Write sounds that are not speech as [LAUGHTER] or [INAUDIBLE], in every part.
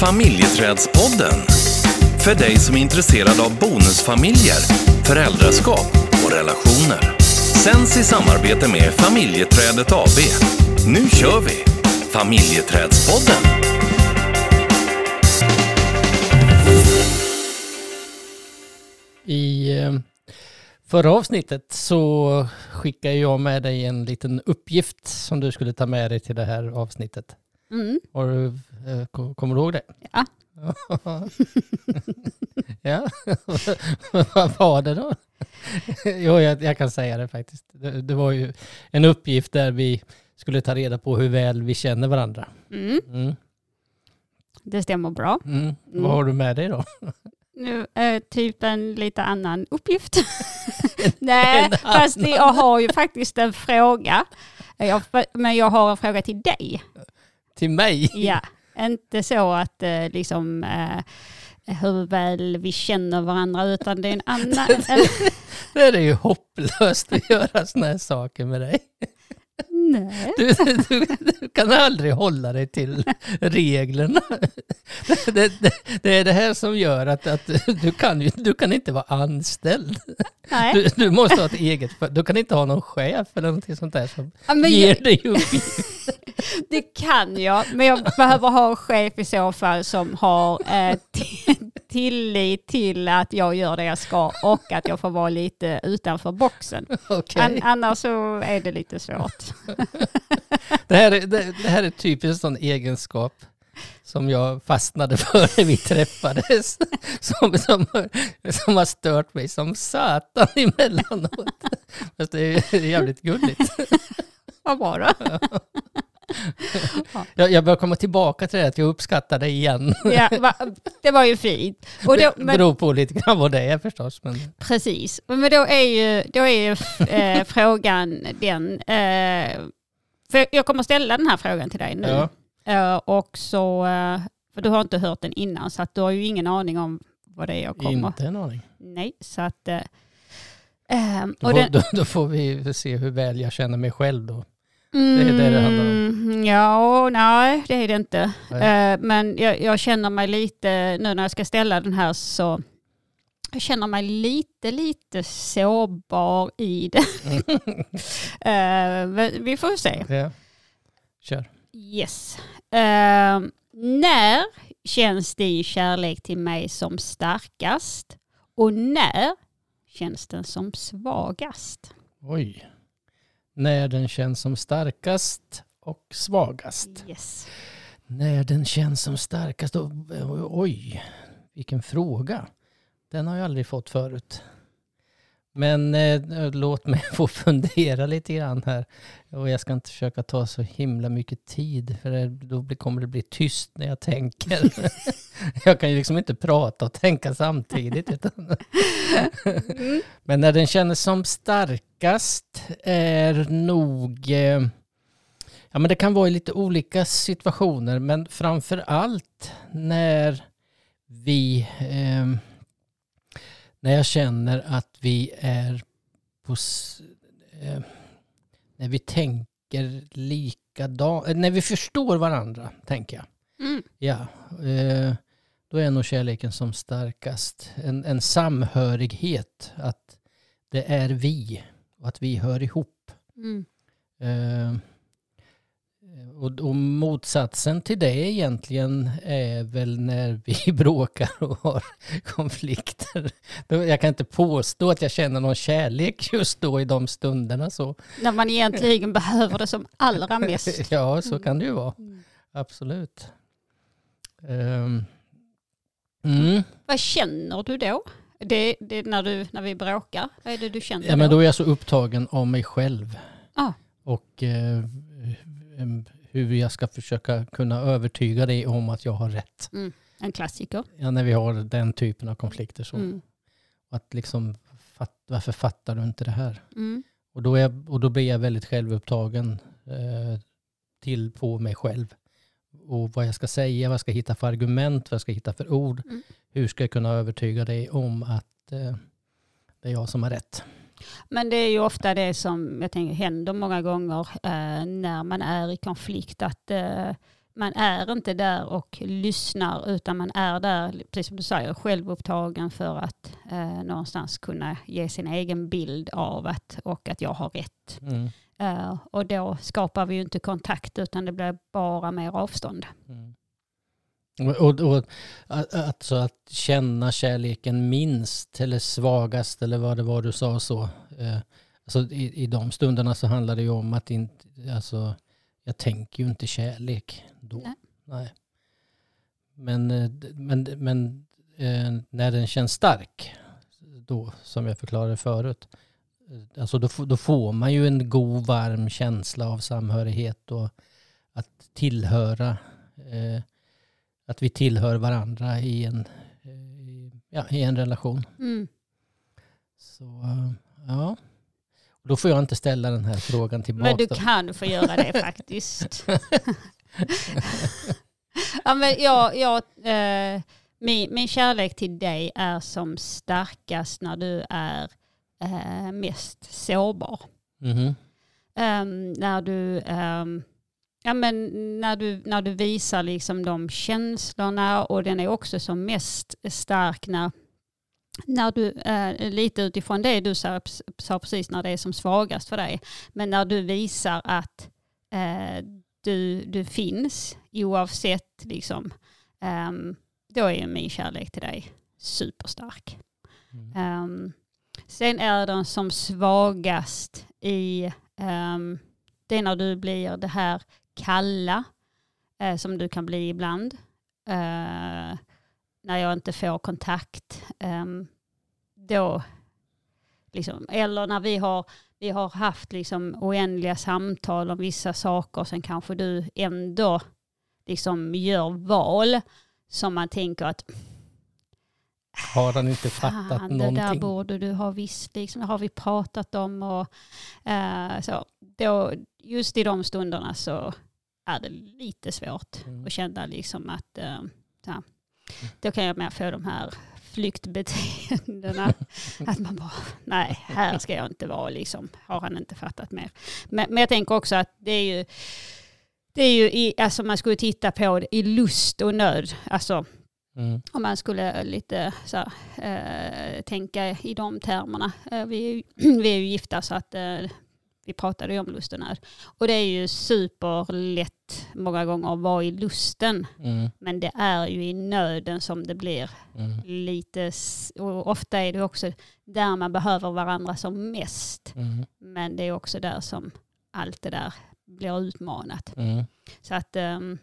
Familjeträdspodden. För dig som är intresserad av bonusfamiljer, föräldraskap och relationer. Sänds i samarbete med Familjeträdet AB. Nu kör vi! Familjeträdspodden. I eh, förra avsnittet så skickade jag med dig en liten uppgift som du skulle ta med dig till det här avsnittet. Mm. Har du, eh, ko- kommer du ihåg det? Ja. [LAUGHS] ja, [LAUGHS] vad var det då? [LAUGHS] jo, jag, jag kan säga det faktiskt. Det, det var ju en uppgift där vi skulle ta reda på hur väl vi känner varandra. Mm. Mm. Det stämmer bra. Mm. Mm. Vad har du med dig då? Nu är typ en lite annan uppgift. Nej, fast jag har ju faktiskt en fråga. Jag, men jag har en fråga till dig. Till mig? Ja, inte så att eh, liksom eh, hur väl vi känner varandra utan det är en annan. [LAUGHS] Det är ju hopplöst att göra såna här saker med dig. Nej. Du, du, du kan aldrig hålla dig till reglerna. Det, det, det är det här som gör att, att du, kan, ju- du kan inte vara anställd. nej. Du, du måste ha ett eget, du kan inte ha någon chef eller någonting sånt där som Ja, ger jag, dig uppgift. [LAUGHS] det kan jag, men jag behöver ha en chef i så fall som har eh, tillit till att jag gör det jag ska och att jag får vara lite utanför boxen. [LAUGHS] Okej. An- annars så är det lite svårt. [LAUGHS] Det, här är, det, det här är typiskt sån egenskap som jag fastnade för när vi träffades. [LAUGHS] Som, som, som har stört mig som satan emellanåt. Fast det är jävligt gulligt. Vad bra då. Jag, jag börjar komma tillbaka till det att jag uppskattar det igen. Ja, va, det var ju fint. Och då, det men, beror på lite grann vad det är förstås. Men, precis. Men då är ju, då är ju eh, [LAUGHS] frågan den. Eh, för jag kommer ställa den här frågan till dig nu. ja. Eh, och så, eh, för du har inte hört den innan så att du har ju ingen aning om vad det är jag kommer. Inte en aning. Nej, så att... Eh, Då, får, den, då, då får vi se hur väl jag känner mig själv då. Är det det handlar om. Mm, Ja, nej det är det inte. Nej. Eh, men jag, jag känner mig lite, nu när jag ska ställa den här så jag känner mig lite, lite sårbar i det. [LAUGHS] Eh, vi får se. Ja. Kör. Yes. Eh, när känns din kärlek till mig som starkast? Och när känns den som svagast? Oj. När den känns som starkast och svagast. Yes. När den känns som starkast och oj, vilken fråga. Den har jag aldrig fått förut. Men eh, låt mig [LAUGHS] få fundera lite grann här. Och jag ska inte försöka ta så himla mycket tid för det, då blir, kommer det bli tyst när jag tänker. [LAUGHS] jag kan ju liksom inte prata och tänka samtidigt. Utan [LAUGHS] Men när den känns som starkast är nog... Eh, ja, men det kan vara i lite olika situationer, men framför allt när vi... Eh, när jag känner att vi är på... Eh, när vi tänker likadant. När vi förstår varandra, tänker jag. Mm. Ja, eh, då är nog kärleken som starkast. En, en samhörighet, att det är vi och att vi hör ihop. Mm. Eh, och, och motsatsen till det egentligen är väl när vi [LAUGHS] bråkar och har konflikter. Jag kan inte påstå att jag känner någon kärlek just då i de stunderna. Så. När man egentligen behöver det som allra mest. [LAUGHS] Ja, så kan det ju vara. Mm. Absolut. Ehm, mm. Vad känner du då? Det, det är när, du, när vi bråkar? Vad är det du känner Ja, men då är jag så upptagen av mig själv. Ah. Och eh, em, hur jag ska försöka kunna övertyga dig om att jag har rätt. En klassiker. Ja, när vi har den typen av konflikter. Så. Mm. Att liksom, fatt, varför fattar du inte det här? Mm. Och då, är, och då blir jag väldigt självupptagen eh, till på mig själv. Och vad jag ska säga, vad jag ska hitta för argument, vad jag ska hitta för ord. Mm. Hur ska jag kunna övertyga dig om att eh, det är jag som har rätt? Men det är ju ofta det som jag tänker händer många gånger eh, när man är i konflikt. Att eh, man är inte där och lyssnar utan man är där, precis som du säger, självupptagen för att eh, någonstans kunna ge sin egen bild av att, och att jag har rätt. Mm. Eh, och då skapar vi ju inte kontakt utan det blir bara mer avstånd. Mm. Och, och, att- alltså att känna kärleken minst eller svagast eller vad det var du sa så. Eh, alltså i, I de stunderna så handlar det ju om att inte, alltså jag tänker ju inte kärlek då. Nej. Nej. Men, eh, men, men eh, när den känns stark, då som jag förklarade förut, alltså då, får- då får man ju en god varm känsla av samhörighet och att tillhöra eh, att vi tillhör varandra i en, eh, ja, i en relation. Mm. Så eh, ja, då får jag inte ställa den här frågan tillbaka. Men du kan få göra det [LAUGHS] faktiskt. [LAUGHS] ja, men jag, jag, eh, min, min kärlek till dig är som starkast när du är eh, mest sårbar. Mhm. Ehm, när du ehm, Ja, men när, du, när du visar liksom de känslorna och den är också som mest stark när, när du, eh, lite utifrån det du sa, sa precis när det är som svagast för dig, men när du visar att eh, du, du finns oavsett, liksom, ehm, då är min kärlek till dig superstark. Mm. Ehm, sen är den som svagast i, um, det är när du blir det här kalla, eh, som du kan bli ibland. Eh, när jag inte får kontakt. ehm, då, liksom, eller när vi har, vi har haft liksom oändliga samtal om vissa saker, sen kanske du ändå liksom gör val som man tänker att Har han inte fattat Fan, det där någonting? borde du ha visst, liksom, har vi pratat om. Och, eh, så, då, just i de stunderna så är det lite svårt Mm. att känna liksom att eh, här, då kan jag mer få de här flyktbeteendena. [LAUGHS] att man bara, nej, här ska jag inte vara, liksom, har han inte fattat mer. Men, men jag tänker också att det är ju, det är ju i, alltså man skulle titta på det i lust och nöd. Alltså, Mm. om man skulle lite så här, eh, tänka i de termerna. Eh, vi, är ju, [CLEARS THROAT] vi är ju gifta så att eh, vi pratade ju om lusten här. Och det är ju superlätt många gånger vara i lusten. Mm. Men det är ju i nöden som det blir Mm. lite, och ofta är det också där man behöver varandra som mest. Mm. Men det är också där som allt det där blir utmanat. Mm. Så att Mm.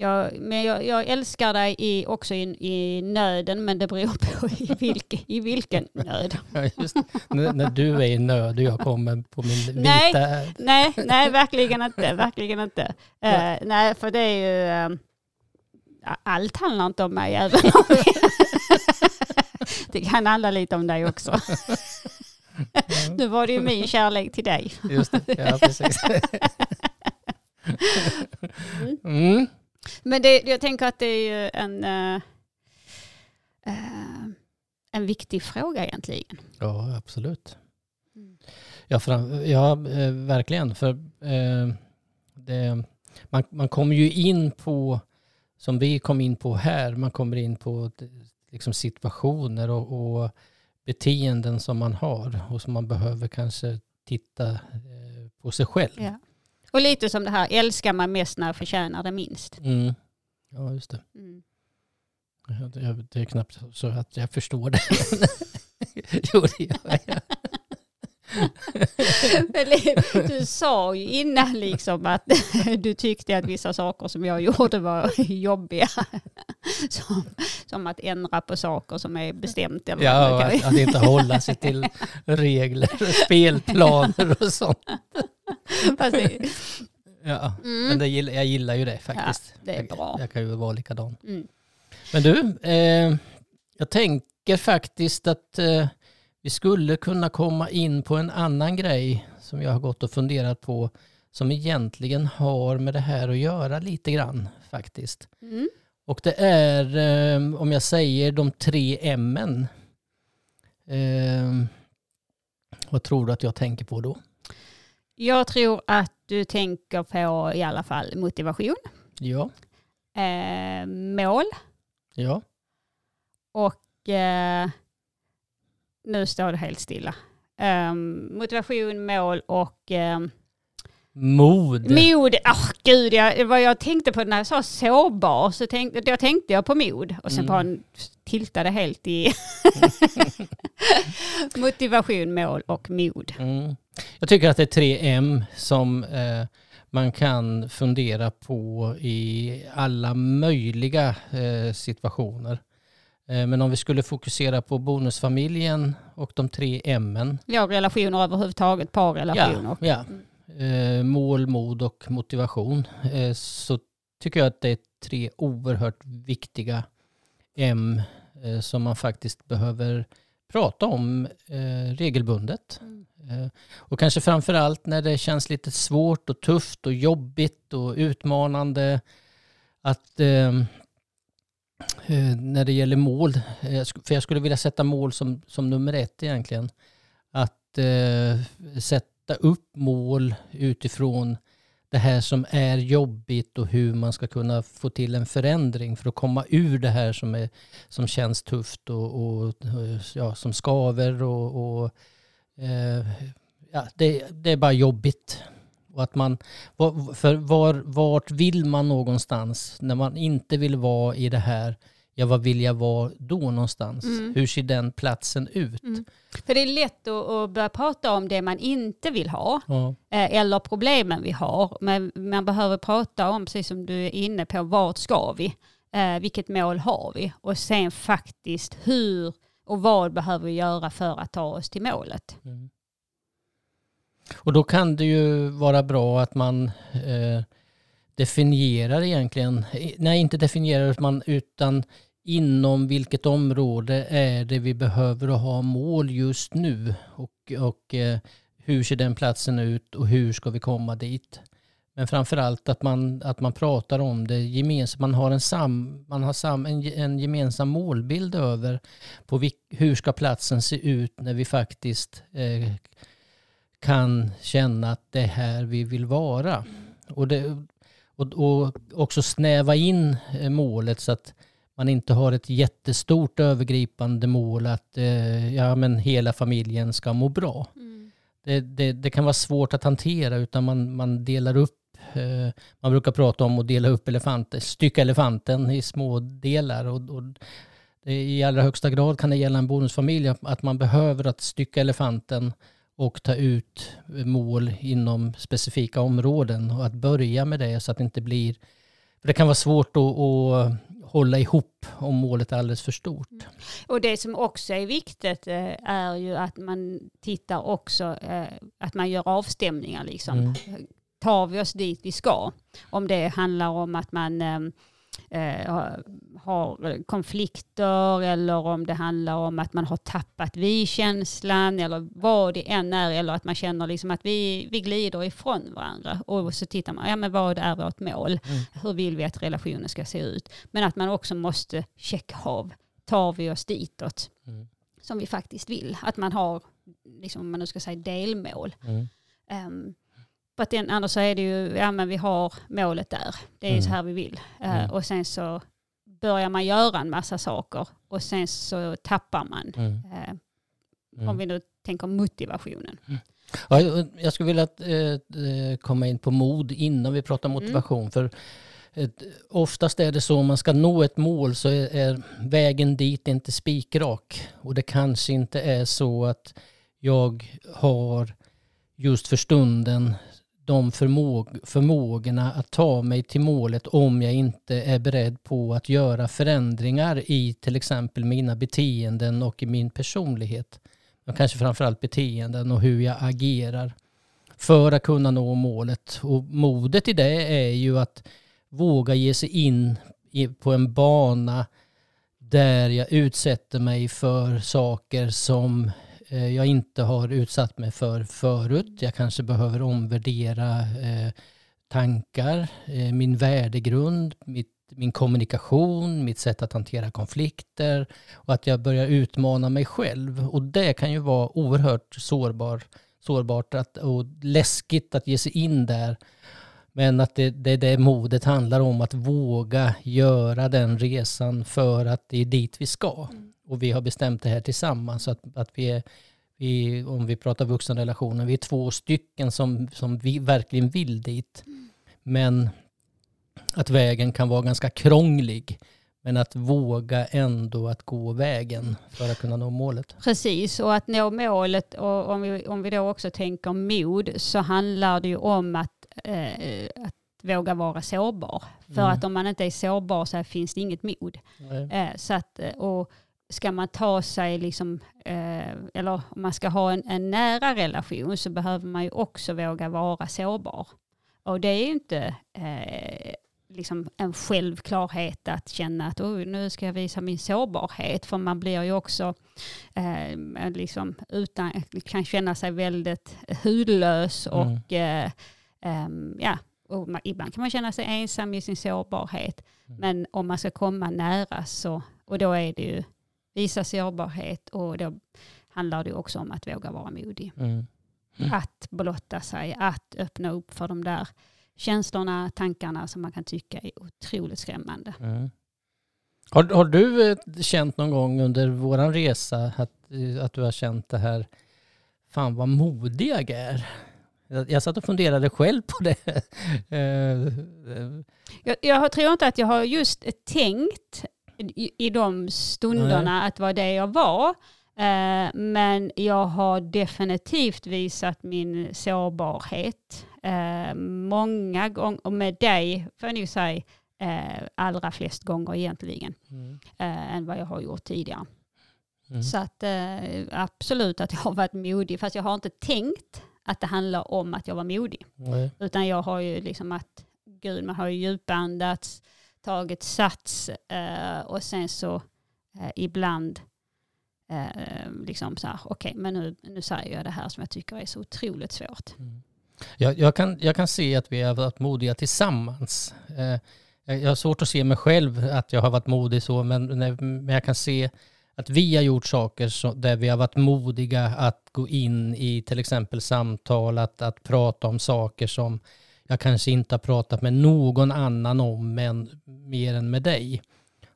Jag, men jag, jag älskar dig i, också i, i nöden, men det beror på [LAUGHS] i, vilke, i vilken nöd. [LAUGHS] Ja, just när, när du är i nöd och jag kommer på min Nej. vita... Nej, nej, verkligen inte. Verkligen inte. Eh, nej, för det är ju... ja, allt handlar inte om mig, även om det [LAUGHS] kan handla lite om dig också. Nu var det ju min kärlek till dig. Just det, ja precis. Mm. Men det, jag tänker att det är ju en, eh, eh, en viktig fråga egentligen. Ja, absolut. Mm. Ja, fram, ja eh, verkligen. För eh, det, man, man kommer ju in på, som vi kom in på här, man kommer in på liksom situationer och, och beteenden som man har och som man behöver kanske titta eh, på sig själv. Ja. Och lite som det här, älskar man mest när jag förtjänar det minst. Mm. Ja, just det. Mm. Ja, Det, är knappt så att jag förstår det. [LAUGHS] jo, det gör jag. [LAUGHS] Du sa ju innan liksom att [LAUGHS] du tyckte att vissa saker som jag gjorde var jobbiga. Som, som att ändra på saker som är bestämt. Eller Ja, att, att inte hålla sig till regler och spelplaner och sånt. [LAUGHS] Ja, mm, men det, jag gillar ju det faktiskt. det är jag, bra. jag kan ju vara likadan. mm. Men du, eh, jag tänker faktiskt att eh, vi skulle kunna komma in på en annan grej som jag har gått och funderat på som egentligen har med det här att göra lite grann faktiskt. Mm. Och det är, eh, om jag säger de tre M'en. Eh, vad tror du att jag tänker på då? Jag tror att du tänker på i alla fall motivation. Ja. eh, mål Ja. och eh, nu står det helt stilla. Eh, motivation, mål och eh, Mod. mod. Åh gud, jag, vad jag tänkte på när jag sa sårbar så tänkte, då tänkte jag på mod och sen Mm. bara tiltade helt i [LAUGHS] motivation, mål och mod. Mm. Jag tycker att det är tre M som eh, man kan fundera på i alla möjliga eh, situationer. Eh, men om vi skulle fokusera på bonusfamiljen och de tre M. Ja, relationer överhuvudtaget, parrelationer. Ja, ja. Mål, mod och motivation. Så tycker jag att det är tre oerhört viktiga M som man faktiskt behöver prata om eh, regelbundet. Mm. Eh, Och kanske framför allt när det känns lite svårt och tufft och jobbigt och utmanande. Att eh, eh, när det gäller mål, eh, för jag skulle vilja sätta mål som, som nummer ett egentligen. Att eh, sätta upp mål utifrån det här som är jobbigt och hur man ska kunna få till en förändring för att komma ur det här som, är, som känns tufft och, och ja, som skaver och, och eh, ja, det, det är bara jobbigt. Och att man, för var, vart vill man någonstans när man inte vill vara i det här? Ja, vad vill jag vara då någonstans? Mm. Hur ser den platsen ut? Mm. För det är lätt att, börja prata om det man inte vill ha Ja, eh, eller problemen vi har. Men man behöver prata om, precis som du är inne på, vart ska vi? Eh, vilket mål har vi? Och sen faktiskt hur och vad behöver vi göra för att ta oss till målet? Mm. Och då kan det ju vara bra att man eh, definierar egentligen, nej inte definierar man utan inom vilket område är det vi behöver att ha mål just nu och, och eh, hur ser den platsen ut och hur ska vi komma dit. Men framförallt att man, att man pratar om det gemensamt, man har, en, sam, man har sam, en, en gemensam målbild över på vilk, hur ska platsen se ut när vi faktiskt eh, kan känna att det är här vi vill vara. Och, det, och, och också snäva in eh, målet så att man inte har ett jättestort övergripande mål att eh, ja, men hela familjen ska må bra. Det, det, det kan vara svårt att hantera utan man, man delar upp eh, man brukar prata om att dela upp elefanten, stycka elefanten i små delar. Och, och I allra högsta grad kan det gälla en bonusfamilj att man behöver att stycka elefanten och ta ut mål inom specifika områden och att börja med det så att det inte blir... För det kan vara svårt att, att hålla ihop om målet är alldeles för stort. Och det som också är viktigt eh, är ju att man tittar också, eh, att man gör avstämningar liksom. Mm. Tar vi oss dit vi ska? Om det handlar om att man eh, har- har konflikter eller om det handlar om att man har tappat vi-känslan eller vad det än är eller att man känner liksom att vi, vi glider ifrån varandra och så tittar man, ja men vad är vårt mål? Mm. Hur vill vi att relationen ska se ut? Men att man också måste checka av, tar vi oss ditåt Mm. som vi faktiskt vill? Att man har, liksom, om man nu ska säga delmål. Mm. Um, att den, annars så är det ju, ja men vi har målet där, det är Mm. så här vi vill. Eh, Mm. Och sen så börjar man göra en massa saker och sen så tappar man, Mm. eh, Mm. om vi nu tänker motivationen. Ja, jag- skulle vilja eh, komma in på mod innan vi pratar motivation. För oftast är det så om man ska nå ett mål så är, är vägen dit inte spikrak. Och det kanske inte är så att jag har just för stunden de förmåg, förmågorna att ta mig till målet om jag inte är beredd på att göra förändringar i till exempel mina beteenden och i min personlighet. Men kanske framförallt beteenden och hur jag agerar för att kunna nå målet. Och modet i det är ju att våga ge sig in på en bana där jag utsätter mig för saker som Eh, jag inte har utsatt mig för förut. Jag kanske behöver omvärdera eh, tankar, eh, min värdegrund, mitt, min kommunikation, mitt sätt att hantera konflikter och att jag börjar utmana mig själv. Och det kan ju vara oerhört sårbar, sårbart att, och läskigt att ge sig in där Men att det, det, det modet handlar om att våga göra den resan för att det är dit vi ska. Mm. Och vi har bestämt det här tillsammans. Så att, att vi är, vi, om vi pratar vuxenrelationer, vi är två stycken som, som vi verkligen vill dit. Men att vägen kan vara ganska krånglig. Men att våga ändå att gå vägen för att kunna nå målet. Precis, och att nå målet, och om vi, om vi då också tänker mod, så handlar det ju om att, eh, att våga vara sårbar. För Mm. att om man inte är sårbar så finns det inget mod. Eh, så att, och ska man ta sig, liksom, eh, eller om man ska ha en, en nära relation så behöver man ju också våga vara sårbar. Och det är ju inte eh, liksom en självklarhet att känna att "Oj, nu ska jag visa min sårbarhet. För man blir ju också eh, liksom utan, kan känna sig väldigt hudlös Mm. och eh, ehm, ja, och man, ibland kan man känna sig ensam i sin sårbarhet. Mm. Men om man ska komma nära så, och då är det ju visa sårbarhet och då handlar det också om att våga vara modig. Mm. Mm. Att blotta sig, att öppna upp för de där känslorna, tankarna som man kan tycka är otroligt skrämmande. Mm. Har, har du eh, känt någon gång under våran resa att, eh, att du har känt det här, fan vad modig jag är? Jag, jag satt och funderade själv på det. [LAUGHS] Eh, Jag, jag tror inte att jag har just tänkt i, i de stunderna att det var det jag var. Eh, men jag har definitivt visat min sårbarhet eh, många gånger, och med dig får jag nog säga eh, allra flest gånger egentligen, mm. än vad jag har gjort tidigare. Mm. Så att absolut att jag har varit modig, fast jag har inte tänkt att det handlar om att jag var modig. Nej. Utan jag har ju liksom att, gud man har ju djupandats, tagit sats eh, och sen så eh, ibland eh, liksom så här, okej men nu, nu säger jag det här som jag tycker är så otroligt svårt. Mm. Jag, jag, kan, jag kan se att vi har varit modiga tillsammans. Eh, eh jag har svårt att se mig själv att jag har varit modig så, men, när- men jag kan se att vi har gjort saker så, där vi har varit modiga att gå in i till exempel samtal, att, att prata om saker som jag kanske inte har pratat med någon annan om, men mer än med dig.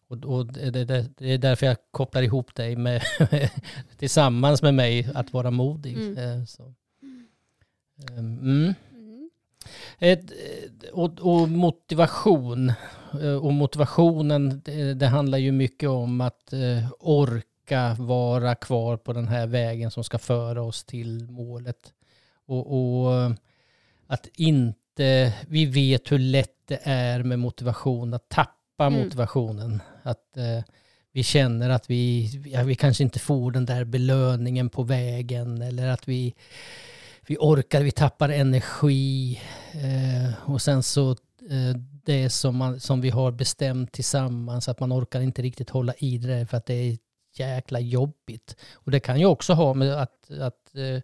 Och, och det, det, det är därför jag kopplar ihop dig med, [LAUGHS] tillsammans med mig att vara modig. Mm. Eh, Så. Ehm, Mm. Mm. Ett, och, och motivation. Eh, Och motivationen, det, det handlar ju mycket om att eh, orka vara kvar på den här vägen som ska föra oss till målet. Och, och att inte, vi vet hur lätt det är med motivation, att tappa Mm. motivationen. Att eh, vi känner att vi, ja, vi kanske inte får den där belöningen på vägen eller att vi vi orkar, vi tappar energi eh, och sen så eh, det som, man, som vi har bestämt tillsammans att man orkar inte riktigt hålla i det där för att det är jäkla jobbigt. Och det kan ju också ha med att, att, eh,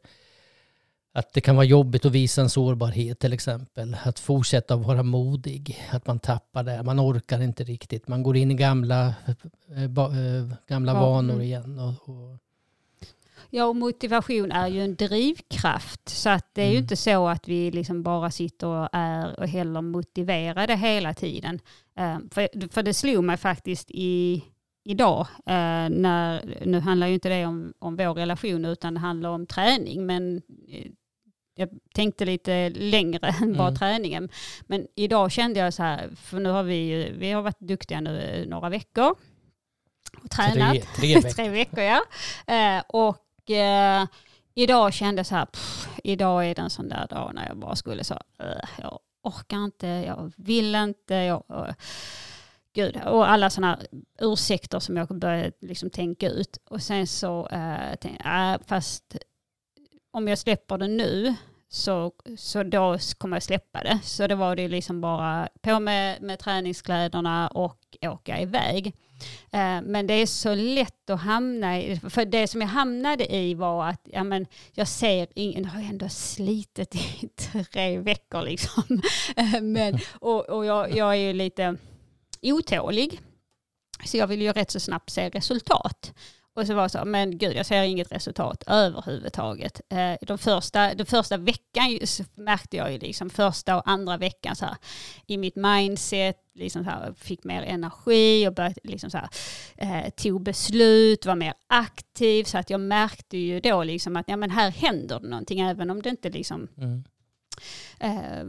att det kan vara jobbigt att visa en sårbarhet till exempel. Att fortsätta vara modig, att man tappar det, man orkar inte riktigt. Man går in i gamla, eh, eh, gamla Ja, vanor mm. igen. Och, och, Ja, och motivation är ju en drivkraft. Så att det är ju Mm. inte så att vi liksom bara sitter och är och heller motiverade hela tiden. Eh, för, för det slog mig faktiskt i, idag, eh, när, nu handlar ju inte det om, om vår relation utan det handlar om träning. Men jag tänkte lite längre [LAUGHS] än bara Mm. träningen. Men idag kände jag så här, för nu har vi vi har varit duktiga nu några veckor. Och tränat. tre, tre veckor. [LAUGHS] Tre veckor ja. Eh, och eh, idag kände jag så här, pff, idag är det en sån där dag när jag bara skulle så, eh, jag orkar inte, jag vill inte, jag, eh, gud, och alla sådana ursäkter som jag började liksom tänka ut. Och sen så, eh, tänkte, äh, fast om jag släpper det nu så, så då kommer jag släppa det. Så det var det liksom bara på med, med träningskläderna och åka iväg. Eh, Men det är så lätt att hamna i, för det som jag hamnade i var att ja, men jag ser ingen, jag har ändå slitit i [LAUGHS] tre veckor liksom. [LAUGHS] Eh, men, och och jag, jag är ju lite otålig. Så jag vill ju rätt så snabbt se resultat. Och så var det så, men gud jag ser inget resultat överhuvudtaget. Eh, de första, den första veckan så märkte jag ju liksom första och andra veckan så här, i mitt mindset, liksom så här, fick mer energi och började liksom så här, eh, tog beslut, var mer aktiv. Så att jag märkte ju då liksom att ja, men här händer det någonting även om det inte liksom Mm eh,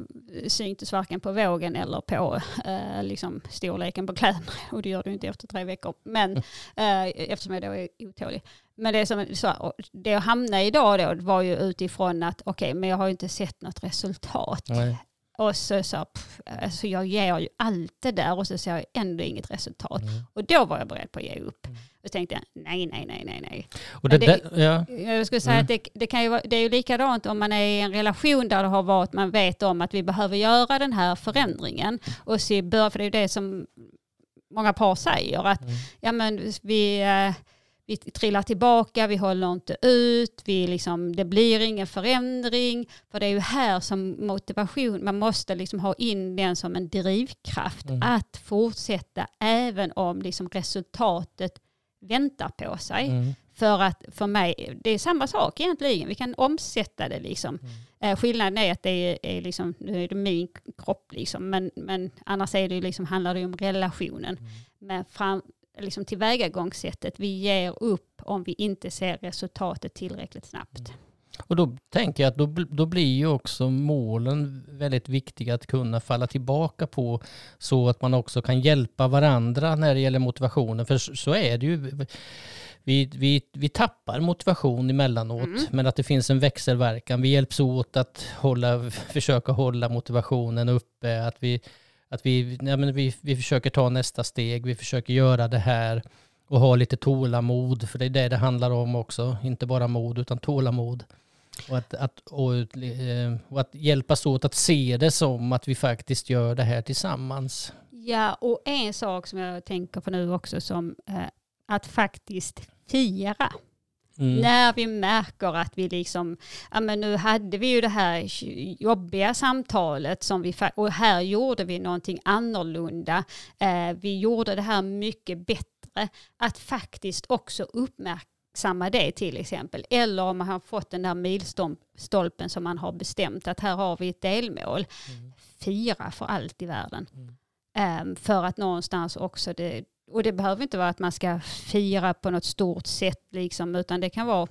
syntes varken på vågen eller på eh, liksom storleken på kläderna. [LAUGHS] Och det gör ju inte efter tre veckor. Men [LAUGHS] eh, eftersom jag då är otålig. Men det, som, så, det jag hamnade idag då var ju utifrån att okej, men jag har ju inte sett något resultat. Nej. Och så sa pff, alltså jag ger ju allt det där och så ser jag ändå inget resultat. Mm. Och då var jag beredd på att ge upp. Och så tänkte jag, nej, nej, nej, nej, nej. Och det, det- ja. Jag skulle säga Mm. att det, det, kan ju vara, det är ju likadant om man är i en relation där det har varit, man vet om att vi behöver göra den här förändringen. Och se, för det är ju det som många par säger, att Mm. ja, men vi, eh, vi trillar tillbaka, vi håller inte ut, vi liksom, det blir ingen förändring. För det är ju här som motivation, man måste liksom ha in den som en drivkraft Mm. att fortsätta även om liksom resultatet väntar på sig. Mm. För att för mig, det är samma sak egentligen. Vi kan omsätta det liksom. Mm. Eh, skillnaden är att det är, är liksom, nu är det min kropp liksom, men, men annars är det liksom, handlar det om relationen. Mm. Men fram, liksom tillvägagångssättet, vi ger upp om vi inte ser resultatet tillräckligt snabbt. Och då tänker jag att då, då blir ju också målen väldigt viktiga att kunna falla tillbaka på så att man också kan hjälpa varandra när det gäller motivationen. För så så är det ju. Vi, vi, vi tappar motivation emellanåt, Mm. men att det finns en växelverkan. Vi hjälps åt att hålla, försöka hålla motivationen uppe. Att vi, att vi, ja, men vi, vi försöker ta nästa steg, vi försöker göra det här och ha lite tålamod, för det är det det handlar om också. Inte bara mod, utan tålamod. Och att, att, och, eh, och att hjälpas åt att se det som att vi faktiskt gör det här tillsammans. Ja, och en sak som jag tänker på nu också som eh, att faktiskt fira. Mm. När vi märker att vi liksom, ja men nu hade vi ju det här jobbiga samtalet som vi, och här gjorde vi någonting annorlunda. Eh, vi gjorde det här mycket bättre. Att faktiskt också uppmärksamma det till exempel. Eller om man har fått den där milstolpen som man har bestämt att här har vi ett delmål. Fira för allt i världen. Eh, för att någonstans också det, och det behöver inte vara att man ska fira på något stort sätt liksom, utan det kan vara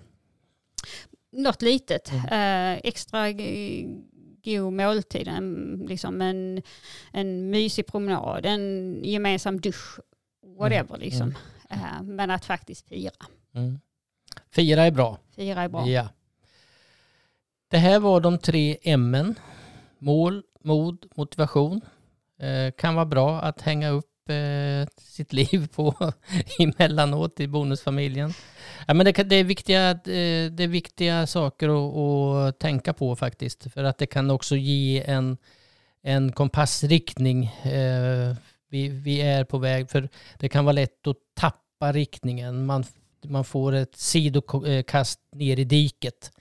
något litet. Eh, extra god måltid, en, liksom en, en mysig promenad, en gemensam dusch, whatever liksom. Eh, men att faktiskt fira. Mm. Fira är bra. Fira är bra. Ja. Det här var de tre M. Mål, mod, motivation. Eh, kan vara bra att hänga upp Eh, sitt liv på [LAUGHS] emellanåt i bonusfamiljen. Ja, men det, det, är viktiga, eh, det är viktiga saker att, att tänka på faktiskt. För att det kan också ge en, en kompassriktning. Eh, vi, vi är på väg, för det kan vara lätt att tappa riktningen. Man, man får ett sidokast ner i diket.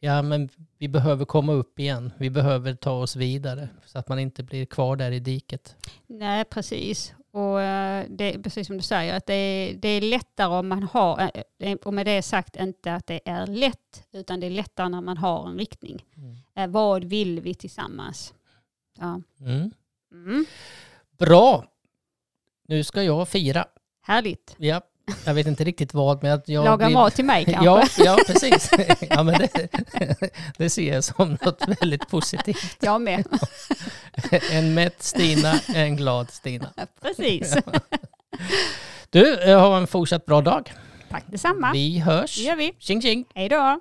Ja, men vi behöver komma upp igen. Vi behöver ta oss vidare så att man inte blir kvar där i diket. Nej, precis. Och eh, det precis som du säger, att det är, det är lättare om man har, eh, och med det sagt inte att det är lätt, utan det är lättare när man har en riktning. Eh, Vad vill vi tillsammans? Ja. Mm. Mm. Bra! Nu ska jag fira. Härligt. Ja, jag vet inte riktigt vad, men att jag Laga blir- mat till mig [LAUGHS] kanske? Ja, ja, precis. [LAUGHS] Ja, men det, det ser jag som något väldigt positivt. Jag med. [LAUGHS] En mätt Stina, en glad Stina. Precis. Du, eh, ha en fortsatt bra dag. Tack detsamma. Vi hörs. Det gör vi. Tjing tjing! Hej då.